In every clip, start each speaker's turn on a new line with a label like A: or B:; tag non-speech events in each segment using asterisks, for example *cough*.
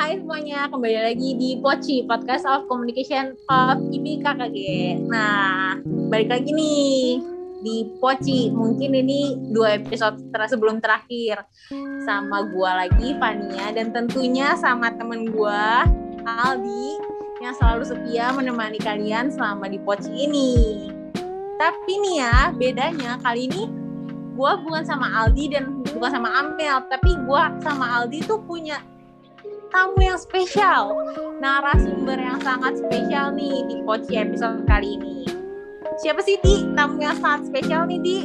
A: Hai semuanya, kembali lagi di Poci, Podcast of Communication of IBKKG. Nah, balik lagi nih di Poci. Mungkin ini dua episode ter sebelum terakhir. Sama gua lagi, Fania, dan tentunya sama temen gua, Aldi, yang selalu setia menemani kalian selama di Poci ini. Tapi nih ya, bedanya kali ini gue bukan sama Aldi dan bukan sama Amel, tapi gue sama Aldi tuh punya tamu yang spesial, narasumber yang sangat spesial nih di Poci episode kali ini. Siapa sih Di tamu yang sangat spesial nih Di?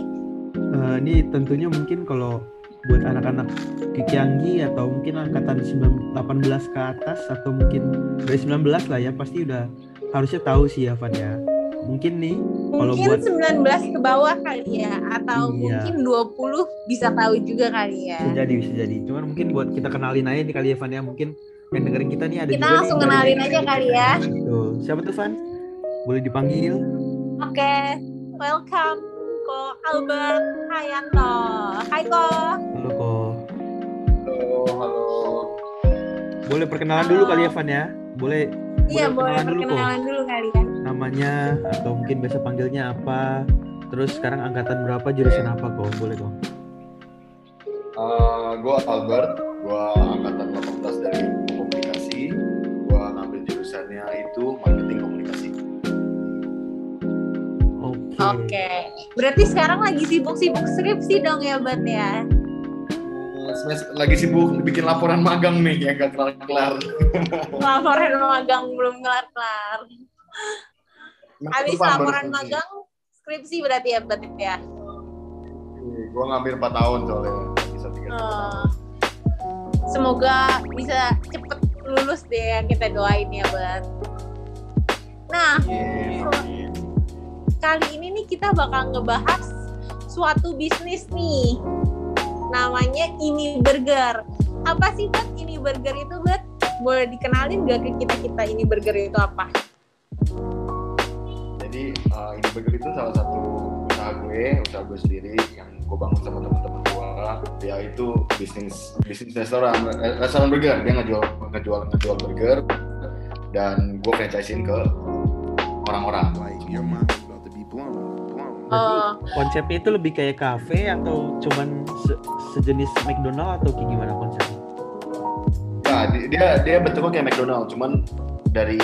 B: Uh, ini tentunya mungkin kalau buat anak-anak Kikianggi atau mungkin angkatan 18 ke atas atau mungkin dari 19 lah ya pasti udah harusnya tahu sih ya Van ya mungkin nih
A: kalau buat 19 ke bawah kali ya atau iya. mungkin 20 bisa tahu juga kali ya.
B: Bisa jadi bisa jadi. Cuman mungkin buat kita kenalin aja nih kali ya Van ya. Mungkin yang dengerin kita nih ada
A: kita juga langsung nih, kenalin aja kali ya.
B: Tuh siapa tuh Van? Boleh dipanggil?
A: Oke okay. welcome ko Albert Hayanto. Hai ko.
B: Halo ko.
C: Halo halo.
B: Boleh perkenalan halo. dulu kali ya Van ya? Boleh
A: Iya boleh perkenalan dulu, dulu kali ya.
B: Namanya atau mungkin biasa panggilnya apa? Terus sekarang angkatan berapa jurusan apa kok? Boleh kok?
C: Uh, eh, gue Albert, gue angkatan 18 dari komunikasi. Gue ngambil jurusannya itu marketing komunikasi.
B: Oke. Okay.
A: Oke. Okay. Berarti sekarang lagi sibuk-sibuk skripsi dong ya, Bat ya?
C: lagi sibuk bikin laporan magang nih yang gak kelar-kelar.
A: laporan magang belum kelar-kelar. Habis laporan magang skripsi berarti ya berarti ya.
C: Iya, gue ngambil 4 tahun soalnya bisa tiga oh.
A: Semoga bisa cepet lulus deh yang kita doain ya buat. Nah, yeah, yeah. kali ini nih kita bakal ngebahas suatu bisnis nih namanya ini burger apa sih buat ini burger itu buat boleh dikenalin gak ke kita kita ini burger itu apa
C: jadi uh, ini burger itu salah satu usaha gue usaha gue sendiri yang gue bangun sama teman-teman gue dia itu bisnis bisnis restoran restoran burger. Dia ngejual ngejual ngejual burger dan gue franchisein ke orang-orang. Like your mind
B: uh, konsepnya itu lebih kayak cafe atau cuman se sejenis McDonald atau kayak gimana konsepnya?
C: Nah, dia dia bentuknya kayak McDonald, cuman dari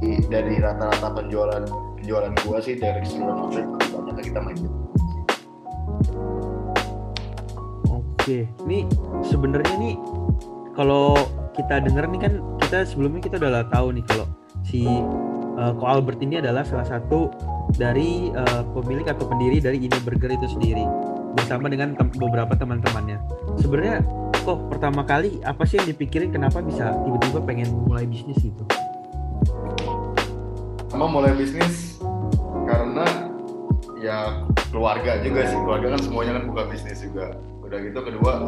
C: dari rata-rata penjualan penjualan gua sih dari seluruh outlet banyak kita main.
B: Oke, ini sebenarnya nih kalau kita denger nih kan kita sebelumnya kita udah tahu nih kalau si uh, Ko Albert ini adalah salah satu dari uh, pemilik atau pendiri dari ini burger itu sendiri bersama dengan tem beberapa teman-temannya. Sebenarnya kok pertama kali apa sih yang dipikirin kenapa bisa tiba-tiba pengen mulai bisnis itu?
C: Sama mulai bisnis karena ya keluarga juga sih. Keluarga kan semuanya kan buka bisnis juga. Udah gitu kedua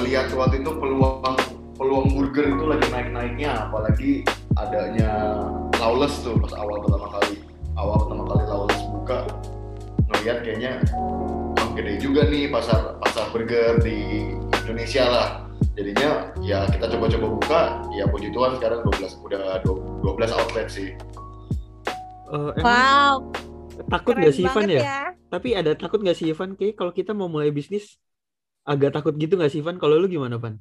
C: melihat waktu itu peluang peluang burger itu lagi naik-naiknya. Apalagi adanya lawless tuh pas awal pertama kali awal pertama kali lawless buka ngelihat kayaknya gede juga nih pasar pasar burger di Indonesia lah. Jadinya ya kita coba-coba buka ya puji Tuhan sekarang 12 udah 12 outlet sih
A: uh, wow
B: takut nggak sih Ivan ya? ya tapi ada takut nggak sih Ivan kayak kalau kita mau mulai bisnis agak takut gitu nggak sih Ivan kalau lu gimana Van?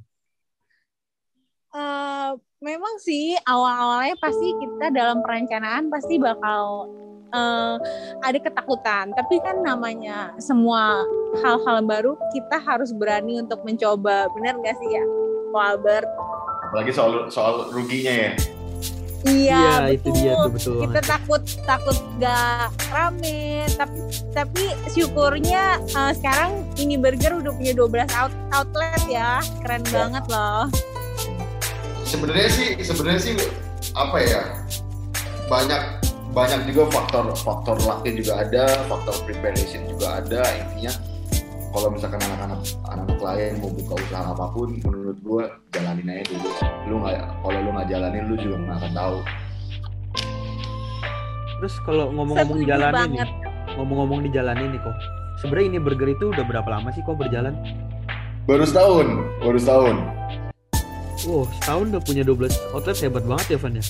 A: memang sih awal-awalnya pasti kita dalam perencanaan pasti bakal uh, ada ketakutan. Tapi kan namanya semua hal-hal baru kita harus berani untuk mencoba. Benar nggak sih ya, Albert?
C: Apalagi soal soal ruginya ya.
A: Iya,
B: ya, betul. itu dia tuh betul.
A: Kita banget. takut takut gak rame, tapi tapi syukurnya uh, sekarang ini burger udah punya 12 out, outlet ya. Keren ya. banget loh
C: sebenarnya sih sebenarnya sih apa ya banyak banyak juga faktor faktor lucknya juga ada faktor preparation juga ada intinya kalau misalkan anak-anak anak-anak lain mau buka usaha apa pun menurut gue jalanin aja dulu lu nggak kalau lu nggak jalanin lu juga nggak akan tahu
B: terus kalau ngomong-ngomong jalanin nih ngomong-ngomong di jalan ini kok sebenarnya ini burger itu udah berapa lama sih kok berjalan
C: baru setahun baru setahun
B: wow setahun udah punya 12 outlet hebat banget ya Van ya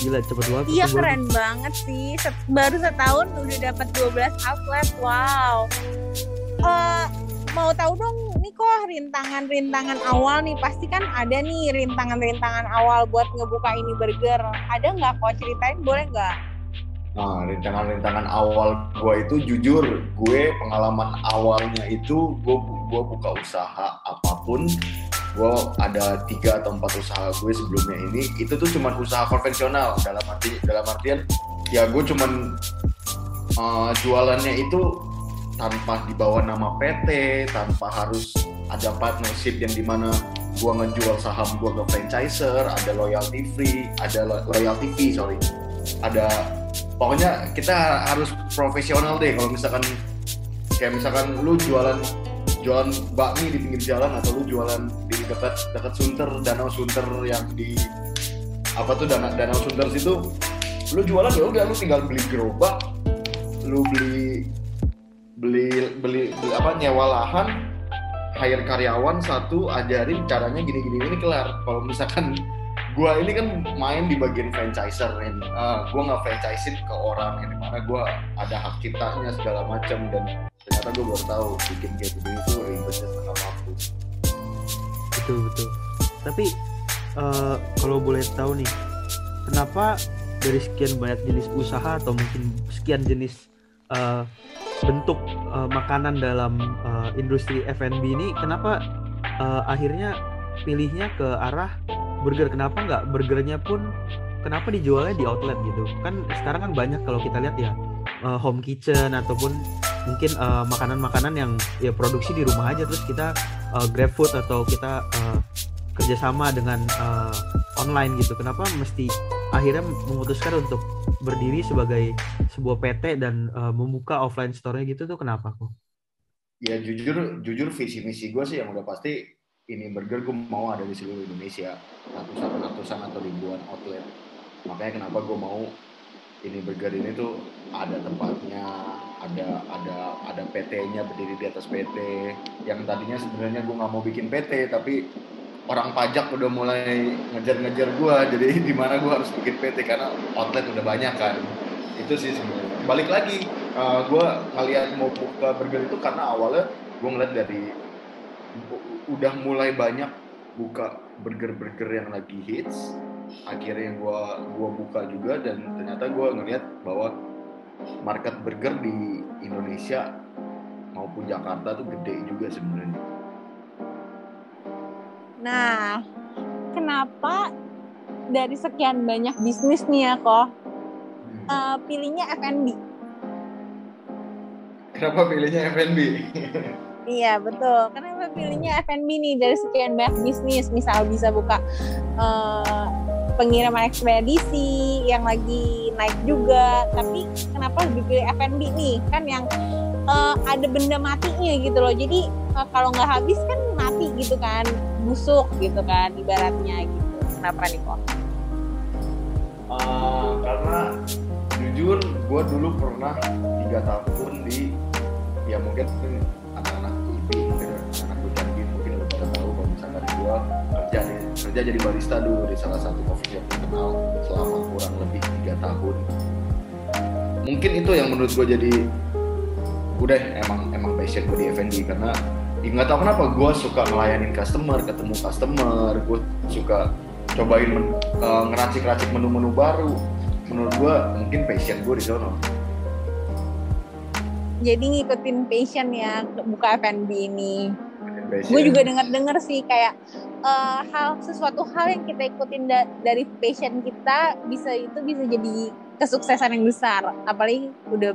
B: gila cepet banget
A: Iya keren banget sih. Set- baru setahun udah dapat 12 outlet. Wow. Eh, mau tahu dong nih kok rintangan-rintangan awal nih pasti kan ada nih rintangan-rintangan awal buat ngebuka ini burger. Ada nggak kok ceritain boleh nggak?
C: Nah, rintangan-rintangan awal gue itu jujur, gue pengalaman awalnya itu gue gua buka usaha apa pun, gue ada tiga atau empat usaha gue sebelumnya ini, itu tuh cuman usaha konvensional dalam arti dalam artian ya gue cuman uh, jualannya itu tanpa dibawa nama PT, tanpa harus ada partnership yang di mana gue ngejual saham gue ke franchiser, ada loyalty free, ada lo- loyalty fee sorry, ada pokoknya kita harus profesional deh kalau misalkan kayak misalkan lu jualan jualan bakmi di pinggir jalan atau lu jualan di dekat dekat Sunter danau Sunter yang di apa tuh danau danau Sunter situ lu jualan ya udah lu tinggal beli gerobak lu beli beli beli, beli apa nyewa lahan hire karyawan satu ajarin caranya gini gini ini kelar. Kalau misalkan gua ini kan main di bagian franchiser ini Ah, gua nggak franchisein ke orang yang di mana gua ada hak ciptanya segala macam dan ternyata gua baru tahu bikin kayak begini itu ribetnya setengah waktu.
B: Betul betul. Tapi eh, kalau boleh tahu nih kenapa dari sekian banyak jenis usaha atau mungkin sekian jenis eh, bentuk eh, makanan dalam eh, industri F&B ini kenapa eh, akhirnya pilihnya ke arah burger? Kenapa nggak burgernya pun kenapa dijualnya di outlet gitu? Kan sekarang kan banyak kalau kita lihat ya eh, home kitchen ataupun mungkin eh, makanan-makanan yang ya produksi di rumah aja. Terus kita uh, GrabFood atau kita uh, kerjasama dengan uh, online gitu. Kenapa mesti akhirnya memutuskan untuk berdiri sebagai sebuah PT dan uh, membuka offline store-nya gitu tuh kenapa kok?
C: ya jujur jujur visi misi gue sih yang udah pasti ini burger gue mau ada di seluruh Indonesia. Ratusan ratusan atau ribuan outlet. Makanya kenapa gue mau ini burger ini tuh ada tempatnya ada ada ada PT-nya berdiri di atas PT yang tadinya sebenarnya gue nggak mau bikin PT tapi orang pajak udah mulai ngejar-ngejar gue jadi *laughs* di mana gue harus bikin PT karena outlet udah banyak kan. Itu sih sebenarnya. Balik lagi uh, gue ngeliat mau buka burger itu karena awalnya gue ngeliat dari udah mulai banyak buka burger-burger yang lagi hits akhirnya gue gua buka juga dan ternyata gue ngeliat bahwa market burger di Indonesia maupun Jakarta tuh gede juga sebenarnya
A: Nah, kenapa dari sekian banyak bisnis nih ya kok eh, pilihnya F&B?
C: kenapa pilihnya F&B
A: Iya betul. Kenapa pilihnya F&B nih dari sekian banyak bisnis? Misal bisa buka eh, pengiriman ekspedisi yang lagi naik juga. Tapi kenapa lebih pilih F&B nih? Kan yang eh, ada benda matinya gitu loh. Jadi eh, kalau nggak habis kan mati gitu kan, busuk gitu kan ibaratnya gitu. Kenapa nih kok?
C: Uh, karena jujur gue dulu pernah tiga tahun di ya mungkin anak-anak mungkin anak IB mungkin udah pada tahu kalau misalkan gue kerja di kerja jadi barista dulu di salah satu coffee shop terkenal selama kurang lebih tiga tahun mungkin itu yang menurut gue jadi udah emang emang passion gue di F&B karena nggak tahu kenapa gue suka ngelayanin customer ketemu customer gue suka cobain men- eh, ngeracik-racik menu-menu baru. Menurut gue mungkin passion gue di sana.
A: Jadi ngikutin passion ya buka F&B ini. Gue juga dengar-dengar sih kayak eh, hal sesuatu hal yang kita ikutin da- dari passion kita bisa itu bisa jadi kesuksesan yang besar. Apalagi udah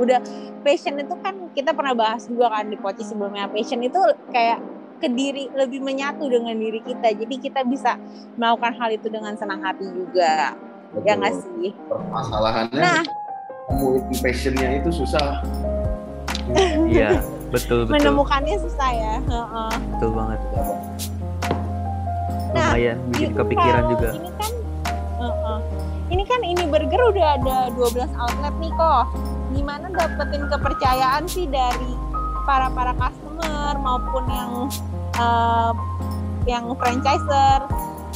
A: udah passion itu kan kita pernah bahas juga kan di poci sebelumnya. Passion itu kayak ke diri lebih menyatu dengan diri kita. Jadi kita bisa melakukan hal itu dengan senang hati juga.
C: Betul.
A: ya nggak sih?
C: Permasalahannya
A: nah.
C: passionnya itu susah.
B: Iya, betul betul.
A: menemukannya susah ya. Heeh.
B: Betul banget.
A: Nah,
B: Lumayan bikin kepikiran
A: kalau
B: juga.
A: Ini kan, uh-uh. ini kan ini burger udah ada 12 outlet nih kok. Gimana dapetin kepercayaan sih dari para para customer maupun yang uh, yang franchiser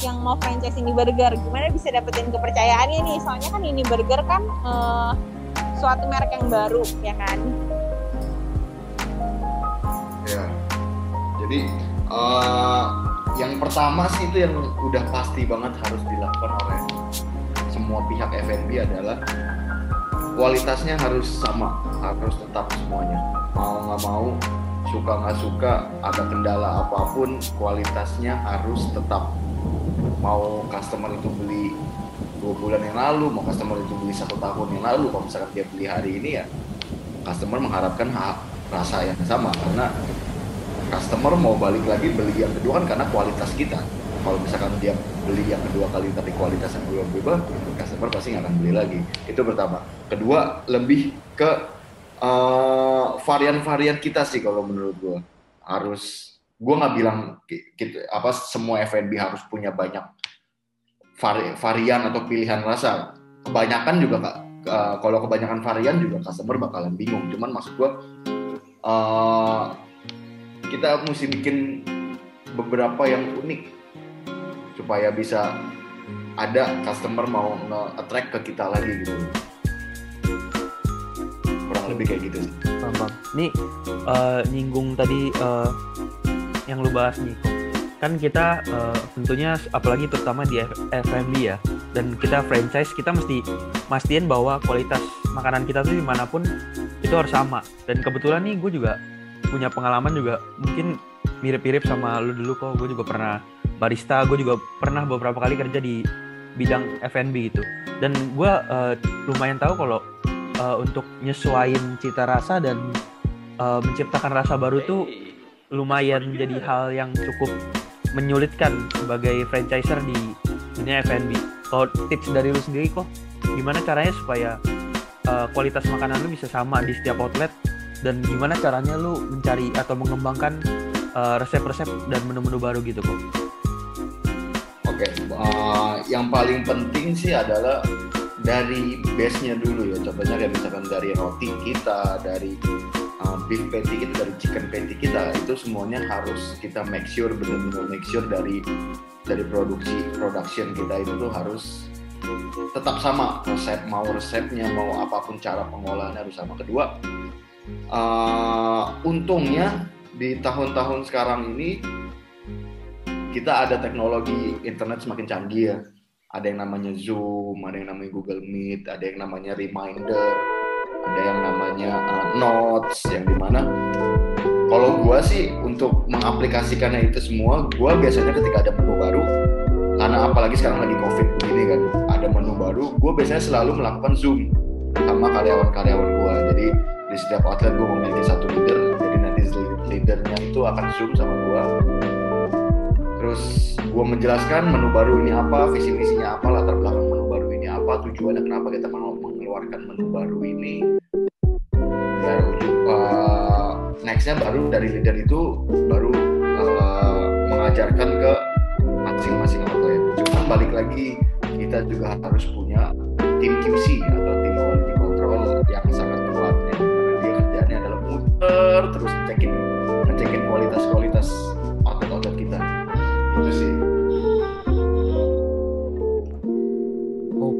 A: yang mau franchise ini burger gimana bisa dapetin kepercayaannya nih soalnya kan ini burger kan uh, suatu merek yang baru ya kan
C: ya jadi uh, yang pertama sih itu yang udah pasti banget harus dilakukan oleh semua pihak F&B adalah kualitasnya harus sama harus tetap semuanya. Mau nggak mau suka nggak suka ada kendala apa pun kualitasnya harus tetap. Mau customer itu beli dua bulan yang lalu mau customer itu beli satu tahun yang lalu kalau misalkan dia beli hari ini ya customer mengharapkan hak rasa yang sama karena customer mau balik lagi beli yang kedua kan karena kualitas kita. Kalau misalkan dia beli yang kedua kali tapi kualitas yang belum berubah customer pasti nggak akan beli lagi. Itu pertama. Kedua lebih ke uh, varian-varian kita sih kalau menurut gue harus gue nggak bilang gitu apa semua F&B harus punya banyak vari, varian atau pilihan rasa. Kebanyakan juga kak uh, kalau kebanyakan varian juga customer bakalan bingung. Cuman maksud gue uh, kita mesti bikin beberapa yang unik supaya bisa ada customer mau nge-attract ke kita lagi gitu. Kurang lebih kayak gitu sih.
B: Bang ini uh, nyinggung tadi uh, yang lu bahas nih. Kan kita uh, tentunya apalagi terutama di F&B ya dan kita franchise kita mesti mastiin bahwa kualitas makanan kita tuh di mana pun itu harus sama. Dan kebetulan nih gue juga punya pengalaman juga mungkin mirip-mirip sama lu dulu kok. Gue juga pernah barista gue juga pernah beberapa kali kerja di bidang F&B gitu. Dan gue uh, lumayan tahu kalau uh, untuk nyesuaiin cita rasa dan uh, menciptakan rasa baru tuh lumayan jadi hal yang cukup menyulitkan sebagai franchiser di dunia F&B. Kalau tips dari lu sendiri kok, gimana caranya supaya uh, kualitas makanan lu bisa sama di setiap outlet dan gimana caranya lu mencari atau mengembangkan uh, resep-resep dan menu-menu baru gitu kok?
C: Oke, okay. uh, yang paling penting sih adalah dari base-nya dulu ya. Contohnya kayak misalkan dari roti kita, dari uh, beef patty kita, dari chicken patty kita, itu semuanya harus kita make sure benar-benar make sure dari dari produksi production kita itu tuh harus tetap sama resep mau resepnya mau apa pun cara pengolahannya harus sama kedua uh, untungnya di tahun-tahun sekarang ini kita ada teknologi internet semakin canggih ya. Ada yang namanya Zoom, ada yang namanya Google Meet, ada yang namanya Reminder, ada yang namanya uh, Notes, yang di mana kalau gue sih untuk mengaplikasikannya itu semua, gue biasanya ketika ada menu baru, karena apalagi sekarang lagi COVID begini kan, ada menu baru, gue biasanya selalu melakukan Zoom sama karyawan-karyawan gue. Jadi di setiap outlet gue memiliki satu leader. Jadi nanti leadernya itu akan zoom sama gue terus gue menjelaskan menu baru ini apa visi misinya apa latar belakang menu baru ini apa tujuannya kenapa kita mau mengeluarkan menu baru ini. Dan uh, nextnya baru dari leader itu baru uh, mengajarkan ke masing-masing outlet. Cuman balik lagi kita juga harus punya tim QC atau tim quality control yang sangat ngecekin kualitas kualitas outlet-outlet kita. Itu sih.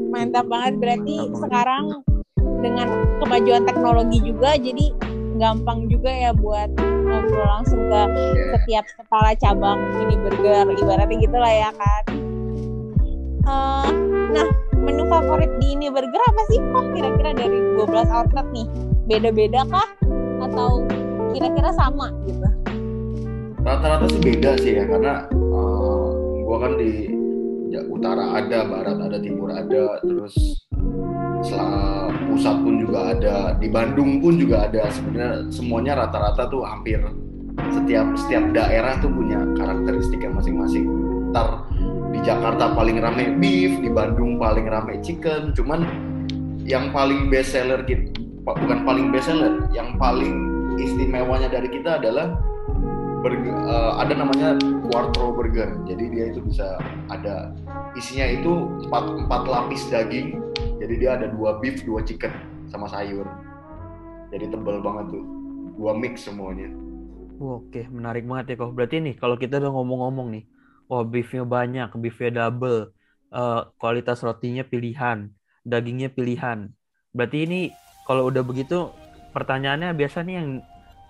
A: Mantap banget. Berarti sekarang dengan kemajuan teknologi juga jadi gampang juga ya buat ngobrol langsung ke yeah. setiap kepala cabang ini burger. Ibaratnya gitulah ya kan uh, nah menu favorit di ini burger apa sih kok kira-kira dari 12 outlet nih beda-beda kah? Atau kira-kira sama gitu?
C: Rata-rata sih beda sih ya karena uh, gua kan di ya, utara ada, barat ada, timur ada, terus setelah pusat pun juga ada, di Bandung pun juga ada. Sebenarnya semuanya rata-rata tuh hampir setiap setiap daerah tuh punya karakteristik yang masing-masing. Ntar di Jakarta paling rame beef, di Bandung paling rame chicken, cuman yang paling best seller gitu bukan paling best seller, yang paling istimewanya dari kita adalah burger, uh, ada namanya quartro burger. Jadi dia itu bisa ada isinya itu empat, empat lapis daging. Jadi dia ada dua beef, dua chicken sama sayur. Jadi tebal banget tuh. Dua mix semuanya.
B: Oke, menarik banget ya kok. Berarti nih kalau kita udah ngomong-ngomong nih wah beefnya banyak, beefnya double, eh, kualitas rotinya pilihan, dagingnya pilihan. Berarti ini kalau udah begitu pertanyaannya biasa nih yang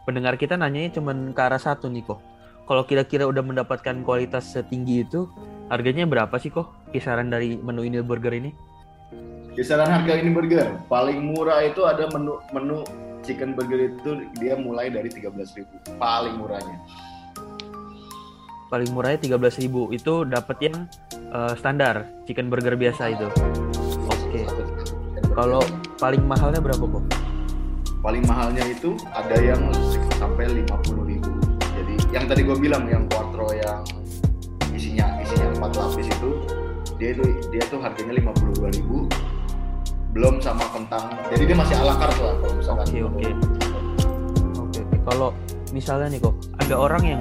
B: pendengar kita nanyanya cuma ke arah satu nih kok. Kalau kira-kira udah mendapatkan kualitas setinggi itu, harganya berapa sih kok kisaran dari menu ini burger ini?
C: Kisaran harga ini burger paling murah itu ada menu menu chicken burger itu dia mulai dari 13.000 paling murahnya.
B: Paling murahnya 13.000 itu dapat yang eh, standar chicken burger biasa itu. Oke. Kalau paling mahalnya berapa kok?
C: Paling mahalnya itu ada yang sampai 50.000 jadi yang tadi gue bilang yang quattro yang isinya isinya empat lapis itu dia itu dia tuh harganya 52.000 belum sama kentang jadi dia masih ala carte lah kalau misalkan
B: Oke oke. Oke. Kalau misalnya nih kok ada orang yang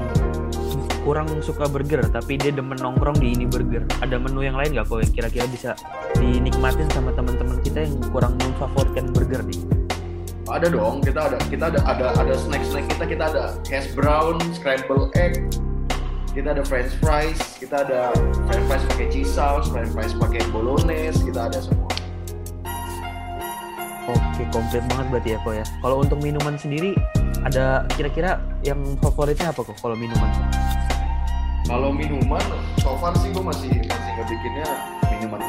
B: kurang suka burger tapi dia demen nongkrong di ini burger. Ada menu yang lain nggak kok yang kira-kira bisa dinikmatin sama teman-teman kita yang kurang memfavoritkan burger nih?
C: Ada dong kita ada kita ada ada ada snack snack kita kita ada hash brown scramble egg kita ada french fries kita ada french fries pakai cheese sauce french fries pakai bolognese kita ada semua
B: Oke komplit banget berarti ya kok ya. Kalau untuk minuman sendiri ada kira-kira yang favoritnya apa kok kalau minuman?
C: kalau minuman so far sih gue masih masih ngebikinnya minuman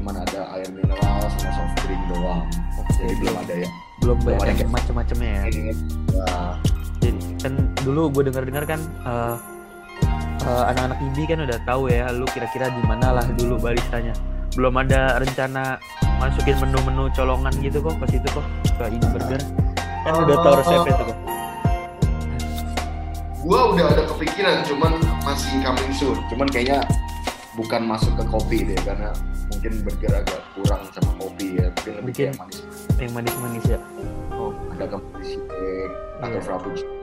C: cuman ada air mineral sama soft drink doang jadi belum ada ya
B: Belum
C: Belum
B: banyak
C: ada
B: yang macam-macamnya ya.
C: ini ya,
B: Jadi kan dulu gue dengar-dengar kan eh, eh, anak-anak IBI kan udah tahu ya lu kira-kira di mana lah dulu baristanya. Belum ada rencana masukin menu-menu colongan gitu kok ke situ kok ke ini burger. Kan udah tahu resepnya tuh kok.
C: gue udah ada kepikiran cuman masih coming soon cuman kayaknya bukan masuk ke kopi deh karena mungkin burger agak kurang sama kopi ya mungkin lebih
B: Mungkin-
C: kayak manis
B: Yang manis-manis ya. Oh,
C: ada kemisi shake atau frappuccino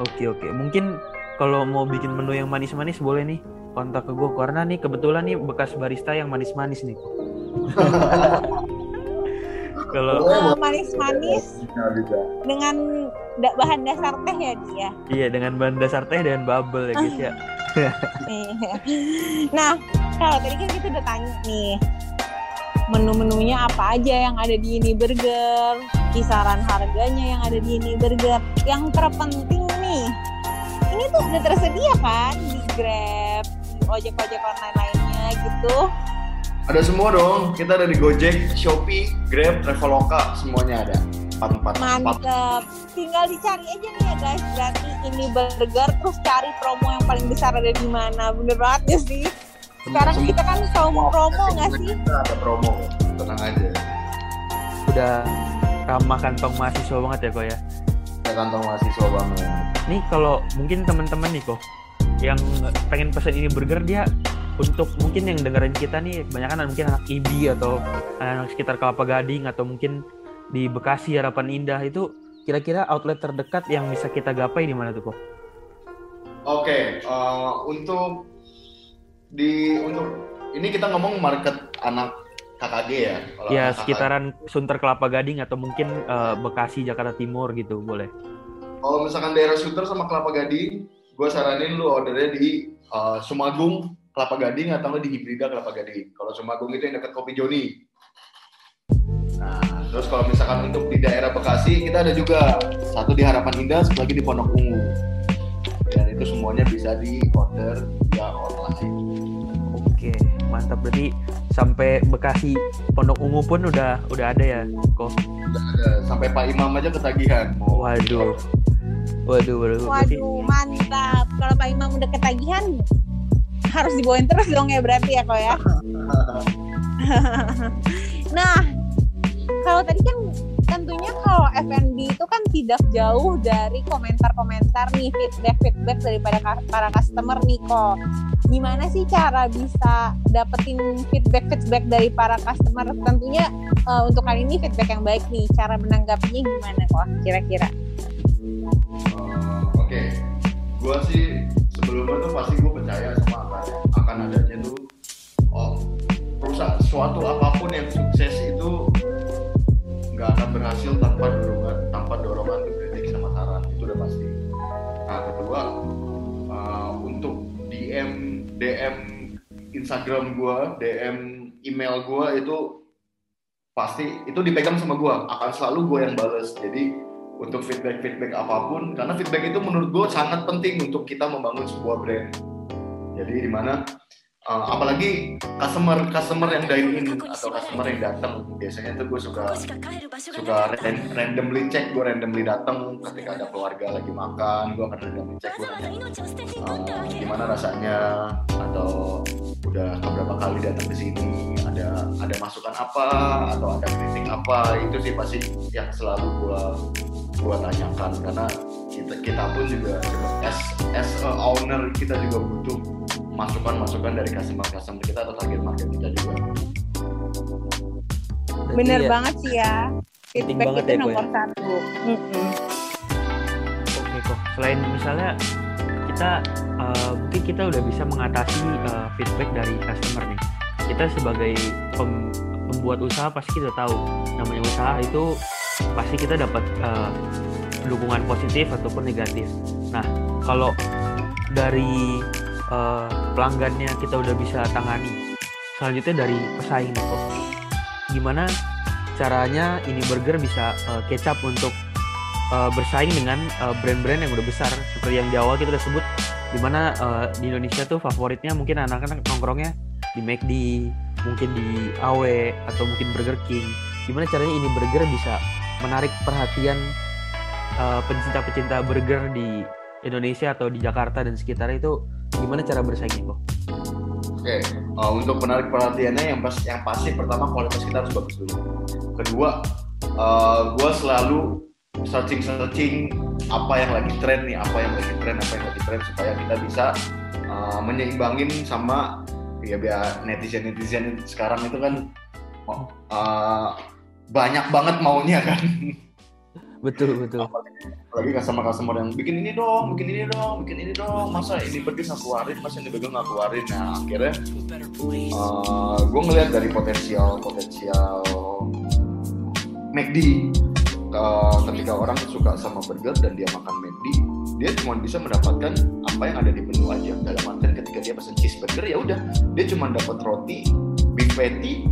B: Oke oke. Mungkin kalau mau bikin menu yang manis-manis boleh nih kontak ke gue karena nih kebetulan nih bekas barista yang manis-manis nih. *laughs* kalau
A: manis-manis
C: bisa bisa
A: dengan bahan dasar teh ya dia.
B: iya dengan bahan dasar teh dan bubble ya guys ya. *laughs* *laughs*
A: Nah, kalau tadi kan kita udah tanya nih menu-menunya apa aja yang ada di ini burger, kisaran harganya yang ada di ini burger. Yang terpenting nih, ini tuh udah tersedia kan di Grab, ojek-ojek online lainnya gitu.
C: ada semua dong kita ada di Gojek Shopee Grab Traveloka semuanya ada empat empat empat
A: Mantep. Tinggal dicari aja nih ya guys. Berarti ini burger terus cari promo yang paling besar ada di mana. Bener banget ya sih. Sekarang
C: Semua-
A: kita kan promo promo nggak sih?
C: kita ada promo tenang aja
B: Udah ramah kantong mahasiswa banget ya kok ya.
C: kita kantong mahasiswa banget
B: Nih kalau mungkin teman-teman nih kok yang pengen pesen ini burger dia untuk mungkin yang dengerin kita nih kebanyakan mungkin anak IBI atau anak sekitar Kelapa Gading atau mungkin di Bekasi Harapan Indah itu kira-kira outlet terdekat yang bisa kita gapai di mana tuh kok?
C: Oke, eh, untuk di untuk ini kita ngomong market anak KKG ya. Kalau
B: Ya sekitaran Sunter Kelapa Gading atau mungkin eh, Bekasi Jakarta Timur gitu boleh.
C: KKG. Kalau misalkan daerah Sunter sama Kelapa Gading, gue saranin lu ordernya di eh, Sumagung Kelapa Gading atau di Hibrida Kelapa Gading. Kalau Sumagung itu yang dekat Kopi Joni. Terus kalau misalkan untuk di daerah Bekasi, kita ada juga satu di Harapan Indah, satu lagi di Pondok Ungu. Dan itu semuanya bisa di order via online.
B: Oke, mantap berarti sampai Bekasi Pondok Ungu pun udah udah ada ya kok.
C: Udah ada sampai Pak Imam aja ketagihan mau
B: Waduh. Waduh, waduh. Berarti-
A: Waduh, mantap. Kalau Pak Imam udah ketagihan, harus dibawain terus dong ya berarti ya kok ya. *laughs* Nah, kalau tadi kan tentunya kalau F&B itu kan tidak jauh dari komentar-komentar nih feedback-feedback daripada para customer nih kok. Gimana sih cara bisa dapetin feedback-feedback dari para customer? Tentunya eh, untuk kali ini feedback yang baik nih. Cara menanggapinya gimana kok kira-kira?
C: Eh, Oke, gua sih sebelumnya tuh pasti gue percaya sama akan akan adanya tuh oh perusahaan suatu apa pun yang sukses berhasil tanpa dorongan tanpa dorongan kritik sama saran itu udah pasti. Nah kedua DM Instagram gue, DM email gue itu pasti itu dipegang sama gue akan selalu gue yang bales. Jadi untuk feedback feedback apa pun karena feedback itu menurut gue sangat penting untuk kita membangun sebuah brand. Jadi di mana uh, apalagi customer customer yang dine in atau customer yang datang biasanya tuh gue suka suka ran randomly cek gue randomly datang ketika ada keluarga lagi makan gue akan randomly cek gue uh, gimana rasanya? Atau udah beberapa kali datang ke sini? Ada ada masukan apa? Atau ada kritik apa? Itu sih pasti yang selalu gue gue tanyakan. Karena kita kita pun juga as as a owner kita juga butuh masukan-masukan dari customer-customer kita atau target market kita juga.
D: Bener
B: ya,
D: banget sih ya. Feedback
B: banget
D: itu
B: ya,
D: nomor satu. Mm-mm.
B: Oke kok. Selain misalnya kita uh, mungkin kita udah bisa mengatasi uh, feedback dari customer nih. Kita sebagai pem- pembuat usaha pasti kita tahu namanya usaha itu pasti kita dapat uh, dukungan positif ataupun negatif. Nah kalau dari uh, pelanggannya kita udah bisa tangani, selanjutnya dari pesaing nih kok. Gimana caranya ini burger bisa uh, up untuk uh, bersaing dengan uh, brand-brand yang udah besar? Seperti yang di awal kita udah sebut di mana uh, di Indonesia tuh favoritnya mungkin anak-anak nongkrongnya di McD mungkin di AW atau mungkin Burger King. Gimana caranya ini burger bisa menarik perhatian uh, pecinta-pecinta burger di Indonesia atau di Jakarta dan sekitarnya itu gimana cara bersaingnya kok?
C: Oke, uh, untuk menarik perhatiannya yang pas yang pasti pertama kualitas kita harus bagus dulu. Kedua, uh, gue selalu searching searching apa yang lagi tren nih, apa yang lagi tren, apa yang lagi tren supaya kita bisa uh, menyeimbangin sama ya biar netizen netizen sekarang itu kan uh, banyak banget maunya kan. *laughs*
B: Betul betul.
C: Apalagi customer customer yang bikin ini dong, bikin ini dong, bikin ini dong. Masa ini burger nggak keluarin, masa ini burger nggak keluarin. Nah akhirnya gue ngeliat dari potensial potensial McD uh, ketika orang suka sama burger dan dia makan McD dia cuma bisa mendapatkan apa yang ada di menu aja dalam artian ketika dia pesen cheeseburger ya udah dia cuma dapat roti beef patty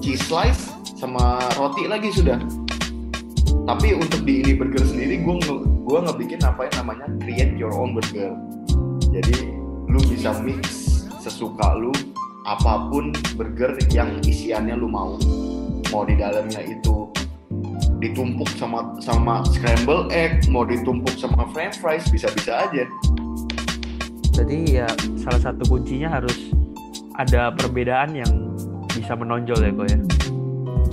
C: cheese slice sama roti lagi sudah tapi untuk di ini burger sendiri gue gue ngebikin apa yang namanya create your own burger. Jadi lu bisa mix sesuka lu apa pun burger yang isiannya lu mau. Mau di dalamnya itu ditumpuk sama sama scramble egg mau ditumpuk sama french fries bisa-bisa aja.
B: Jadi ya salah satu kuncinya harus ada perbedaan yang bisa menonjol ya kok ya.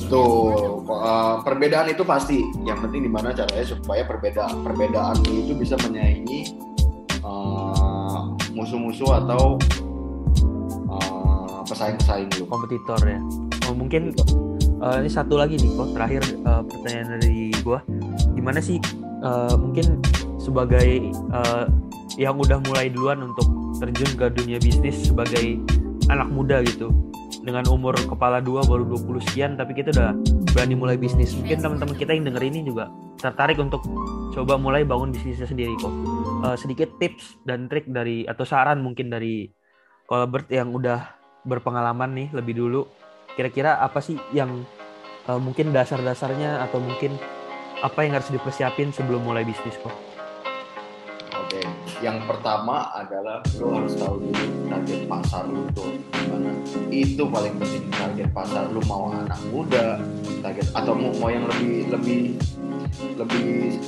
C: Tuh uh, perbedaan itu pasti yang penting di mana caranya supaya perbedaan perbedaan itu bisa menyaingi uh, musuh-musuh atau uh, pesaing-pesaing lu
B: kompetitor ya. Oh, mungkin eh, ini satu lagi nih kok terakhir eh, pertanyaan dari gua. Gimana sih eh, mungkin sebagai eh, yang udah mulai duluan untuk terjun ke dunia bisnis sebagai anak muda gitu dengan umur kepala dua baru 20 sekian tapi kita udah berani mulai bisnis. Mungkin teman-teman kita yang denger ini juga tertarik untuk coba mulai bangun bisnisnya sendiri kok. Eh, sedikit tips dan trik dari atau saran mungkin dari Colbert yang udah berpengalaman nih lebih dulu. Kira-kira apa sih yang uh, mungkin dasar-dasarnya atau mungkin apa yang harus dipersiapin sebelum mulai bisnis kok?
C: Yang pertama adalah lo harus tahu dulu target pasar lo tuh gimana. Itu paling penting target pasar lo mau anak muda, target atau mau, mau yang lebih lebih lebih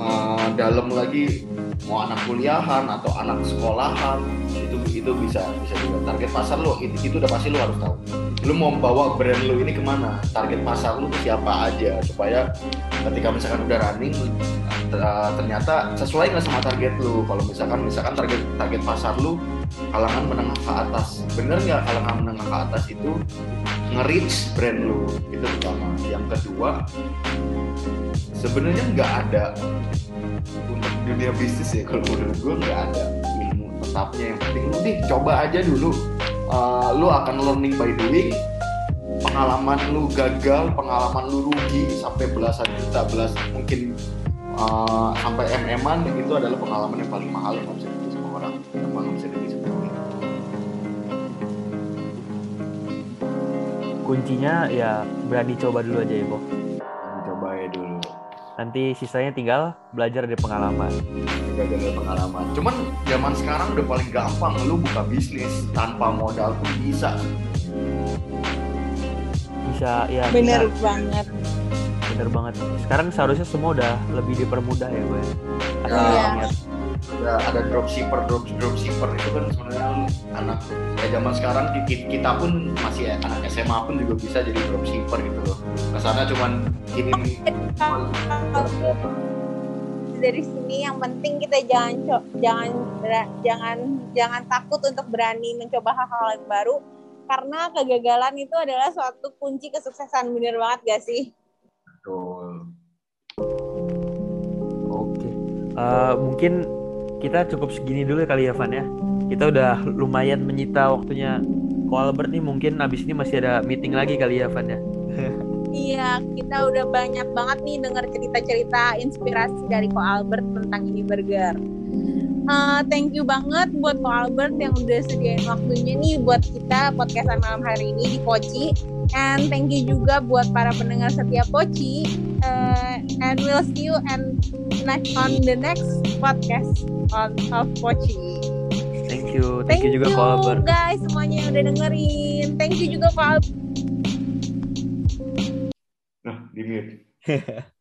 C: uh, dalam lagi mau anak kuliahan atau anak sekolahan itu itu bisa bisa juga. Target pasar lo itu, itu udah pasti lo harus tahu. Lo mau bawa brand lo ini ke mana? Target pasar lo siapa aja? Supaya ketika misalkan udah running uh, ternyata sesuai nggak sama target lu? Kalau misalkan misalkan target target pasar lu kalangan menengah ke atas. Bener nggak kalangan menengah ke atas itu nge-reach brand lu? Itu pertama. Yang kedua sebenarnya nggak ada untuk dunia bisnis ya kalau menurut gue nggak ada ilmu tetapnya. Yang penting lu deh coba aja dulu. Uh, lu akan learning by doing. Pengalaman lu gagal, pengalaman lu rugi sampai belasan juta, belas mungkin uh, sampai MM-an itu adalah pengalaman yang paling mahal yang bisa dibeli sama orang. Yang paling bisa dibeli sama orang.
B: Kuncinya ya berani coba dulu aja ya Bo.
C: Coba ya dulu.
B: Nanti sisanya tinggal belajar dari pengalaman.
C: Belajar dari pengalaman. Cuman zaman sekarang udah paling gampang lu buka bisnis tanpa modal pun bisa.
B: Bisa ya
A: bener
B: bisa.
A: banget
B: bener banget sekarang seharusnya semua udah lebih dipermudah ya gue asal
C: Iya.
B: niat.
C: ada ada dropshipper drop dropshipper itu kan sebenarnya anak ya zaman sekarang kita, pun masih ya, anak SMA pun juga bisa jadi dropshipper gitu loh ke sana cuman ini
A: Dari sini yang penting kita jangan jangan jangan jangan takut untuk berani mencoba hal-hal yang baru karena kegagalan itu adalah suatu kunci kesuksesan bener banget gak sih?
C: Betul
B: Oke. Eh, mungkin kita cukup segini dulu kali ya Van ya. Kita udah lumayan menyita waktunya Ko Albert nih mungkin abis ini masih ada meeting lagi kali ya Van ya. *laughs*
A: Iya, kita udah banyak banget nih dengar cerita-cerita inspirasi dari Ko Albert tentang ini burger. Uh, thank you banget buat Ko Albert yang udah sediain waktunya nih buat kita podcastan malam hari ini di Poci. And thank you juga buat para pendengar setia Poci. Uh, and we'll see you and next on the next podcast on of Poci.
B: Thank you, thank, you juga Albert.
A: guys semuanya yang udah dengerin. Thank you juga Albert.
C: nah di mute *laughs*